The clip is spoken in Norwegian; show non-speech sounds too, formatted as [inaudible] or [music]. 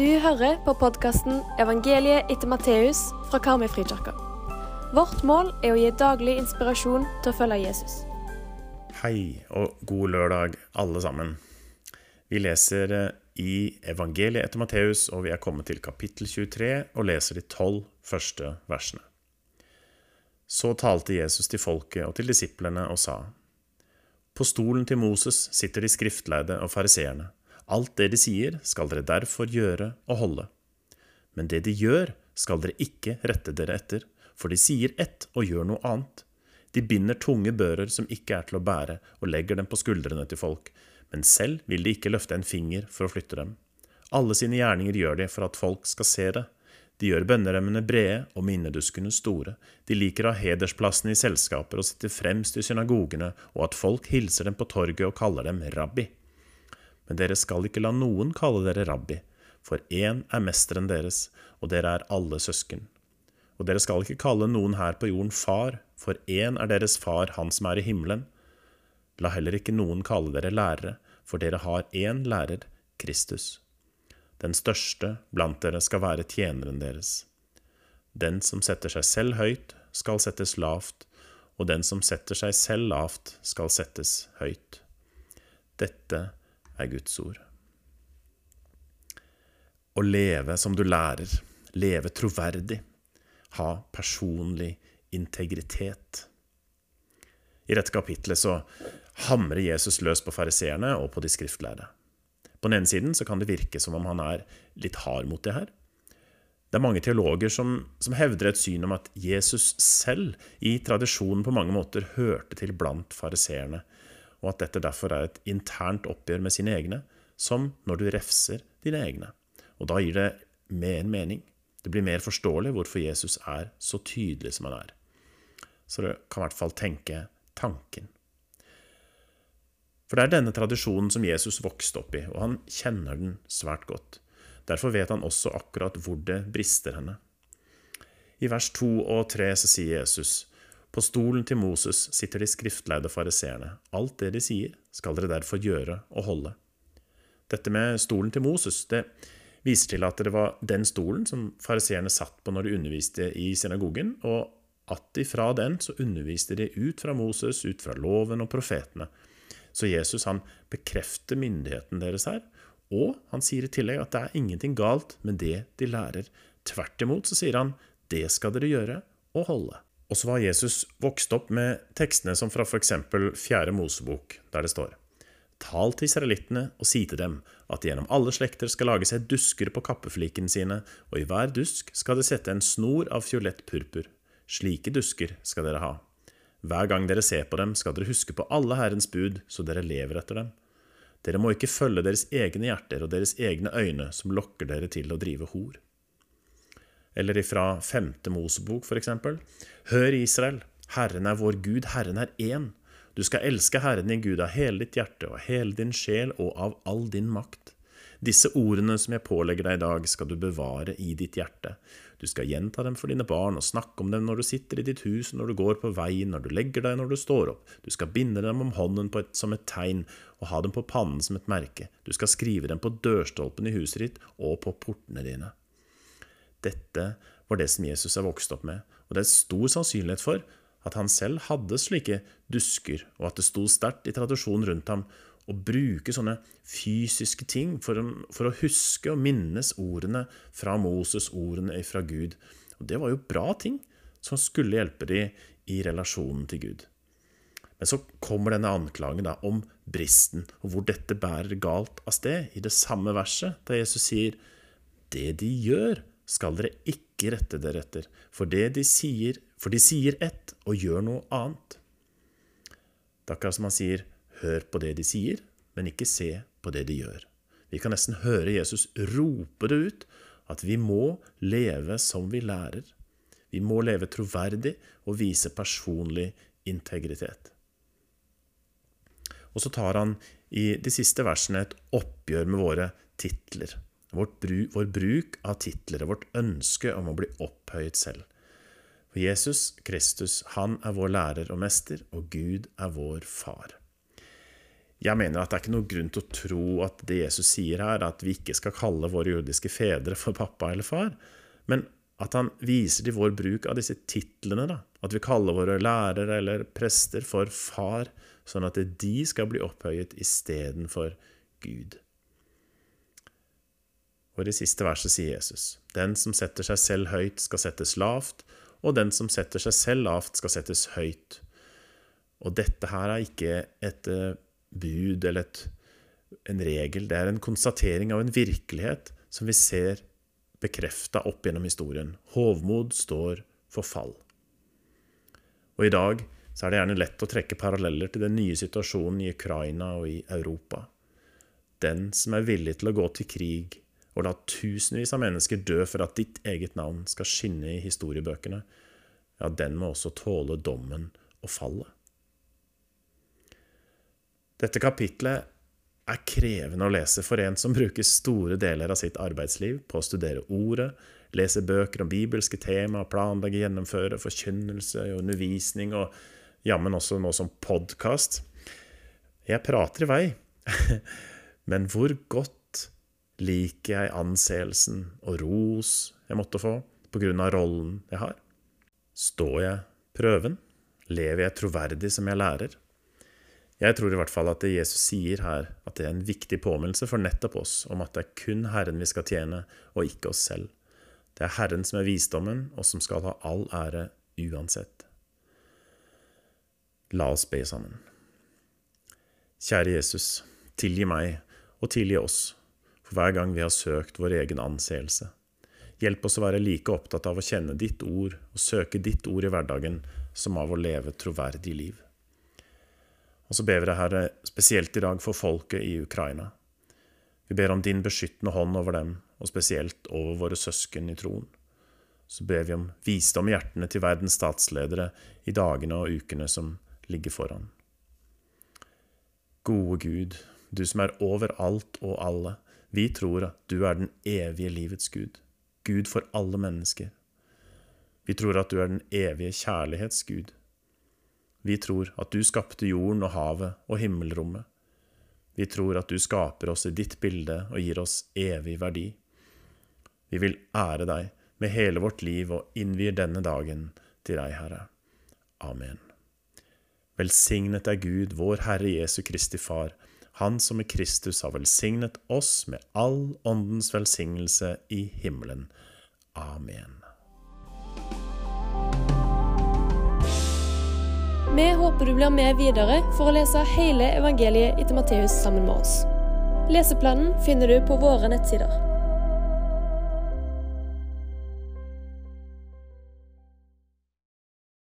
Du hører på podkasten 'Evangeliet etter Matteus' fra Karmøyfrikirka. Vårt mål er å gi daglig inspirasjon til å følge Jesus. Hei og god lørdag, alle sammen. Vi leser eh, i Evangeliet etter Matteus, og vi er kommet til kapittel 23 og leser de tolv første versene. Så talte Jesus til folket og til disiplene og sa:" På stolen til Moses sitter de skriftleide og fariseerne. Alt det de sier, skal dere derfor gjøre og holde. Men det de gjør, skal dere ikke rette dere etter, for de sier ett og gjør noe annet. De binder tunge bører som ikke er til å bære, og legger dem på skuldrene til folk, men selv vil de ikke løfte en finger for å flytte dem. Alle sine gjerninger gjør de for at folk skal se det. De gjør bønneremmene brede og minneduskene store. De liker å ha hedersplassene i selskaper og sitte fremst i synagogene, og at folk hilser dem på torget og kaller dem rabbi. Men dere skal ikke la noen kalle dere rabbi, for én er mesteren deres, og dere er alle søsken. Og dere skal ikke kalle noen her på jorden far, for én er deres far, han som er i himmelen. La heller ikke noen kalle dere lærere, for dere har én lærer, Kristus. Den største blant dere skal være tjeneren deres. Den som setter seg selv høyt, skal settes lavt, og den som setter seg selv lavt, skal settes høyt. Dette er Guds ord. Å leve som du lærer, leve troverdig, ha personlig integritet. I dette kapitlet så hamrer Jesus løs på fariseerne og på de skriftlærde. På den ene siden så kan det virke som om han er litt hard mot det her. Det er mange teologer som, som hevder et syn om at Jesus selv i tradisjonen på mange måter hørte til blant fariseerne, og at dette derfor er et internt oppgjør med sine egne, som når du refser dine egne. Og da gir det mer mening. Det blir mer forståelig hvorfor Jesus er så tydelig som han er. Så du kan i hvert fall tenke tanken. For det er denne tradisjonen som Jesus vokste opp i, og han kjenner den svært godt. Derfor vet han også akkurat hvor det brister henne. I vers 2 og 3 så sier Jesus, På stolen til Moses sitter de skriftleide fariseerne. Alt det de sier, skal dere derfor gjøre og holde. Dette med stolen til Moses, det viser til at det var den stolen som fariseerne satt på når de underviste i synagogen, og at ifra den så underviste de ut fra Moses, ut fra loven og profetene. Så Jesus han bekrefter myndigheten deres her, og han sier i tillegg at det er ingenting galt med det de lærer. Tvert imot så sier han det skal dere gjøre og holde. Og så var Jesus vokst opp med tekstene som fra f.eks. Fjerde Mosebok, der det står Tal til israelittene og si til dem at gjennom alle slekter skal lage seg dusker på kappeflikene sine, og i hver dusk skal de sette en snor av fiolett purpur. Slike dusker skal dere ha. Hver gang dere ser på dem, skal dere huske på alle Herrens bud, så dere lever etter dem. Dere må ikke følge deres egne hjerter og deres egne øyne som lokker dere til å drive hor. Eller ifra femte Mosebok, eksempel. Hør, Israel, Herren er vår Gud, Herren er én. Du skal elske Herren din Gud av hele ditt hjerte og hele din sjel og av all din makt. Disse ordene som jeg pålegger deg i dag, skal du bevare i ditt hjerte. Du skal gjenta dem for dine barn og snakke om dem når du sitter i ditt hus, når du går på veien, når du legger deg, når du står opp. Du skal binde dem om hånden et, som et tegn og ha dem på pannen som et merke. Du skal skrive dem på dørstolpen i huset ditt og på portene dine. Dette var det som Jesus er vokst opp med, og det er stor sannsynlighet for at han selv hadde slike dusker, og at det sto sterkt i tradisjonen rundt ham å bruke sånne fysiske ting for å, for å, huske og minnes ordene fra Moses, ordene fra Gud. Og Det var jo bra ting som skulle hjelpe dem i relasjonen til Gud. Men så kommer denne anklagen da om bristen, og hvor dette bærer galt av sted, i det samme verset, da Jesus sier det de gjør, skal dere ikke rette dere etter, for, de sier, for de sier ett og gjør noe annet. Det er akkurat som han sier, hør på det de sier, men ikke se på det de gjør. Vi kan nesten høre Jesus rope det ut, at vi må leve som vi lærer. Vi må leve troverdig og vise personlig integritet. Og så tar han i de siste versene et oppgjør med våre titler. Bru, vår bruk av titler og vårt ønske om å bli opphøyet selv. For Jesus Kristus, han er vår lærer og mester, og Gud er vår far. Jeg mener at det er ikke noe grunn til å tro at det Jesus sier her, at vi ikke skal kalle våre jordiske fedre for pappa eller far, men at han viser til vår bruk av disse titlene, da. At vi kaller våre lærere eller prester for far, sånn at de skal bli opphøyet istedenfor Gud. Og i siste verset sier Jesus, den som setter seg selv høyt, skal settes lavt, og den som setter seg selv lavt, skal settes høyt. Og dette her er ikke et eh, bud eller et, en regel, det er en konstatering av en virkelighet som vi ser bekrefta opp gjennom historien. Hovmod står for fall. Og i dag så er det gjerne lett å trekke paralleller til den nye situasjonen i Ukraina og i Europa. Den som er villig til å gå til krig og la tusenvis av mennesker dø for at ditt eget navn skal skinne i historiebøkene, ja, den må også tåle dommen og fallet. Dette kapitlet er krevende å lese for en som bruker store deler av sitt arbeidsliv på å studere ordet, lese bøker om bibelske tema, planlegge, gjennomføre forkynnelse og undervisning, og jammen også nå som podkast. Jeg prater i vei, [laughs] men hvor godt liker jeg anseelsen og ros jeg måtte få på grunn av rollen jeg har? Står jeg prøven? Lever jeg troverdig som jeg lærer? Jeg tror i hvert fall at det Jesus sier her, at det er en viktig påminnelse for nettopp oss om at det er kun Herren vi skal tjene, og ikke oss selv. Det er Herren som er visdommen, og som skal ha all ære uansett. La oss be sammen. Kjære Jesus, tilgi meg og tilgi oss for hver gang vi har søkt vår egen anseelse. Hjelp oss å være like opptatt av å kjenne ditt ord og søke ditt ord i hverdagen som av å leve troverdig liv. Og så ber vi deg, Herre, spesielt i dag for folket i Ukraina. Vi ber om din beskyttende hånd over dem, og spesielt over våre søsken i troen. Så ber vi om visdom i hjertene til verdens statsledere i dagene og ukene som ligger foran. Gode Gud, du som er over alt og alle, vi tror at du er den evige livets Gud, Gud for alle mennesker. Vi tror at du er den evige kjærlighets Gud, vi tror at du skapte jorden og havet og himmelrommet. Vi tror at du skaper oss i ditt bilde og gir oss evig verdi. Vi vil ære deg med hele vårt liv og innvier denne dagen til deg, Herre. Amen. Velsignet er Gud, vår Herre Jesu Kristi Far, Han som i Kristus har velsignet oss med all åndens velsignelse i himmelen. Amen. Vi håper du blir med videre for å lese hele evangeliet etter Matteus sammen med oss. Leseplanen finner du på våre nettsider.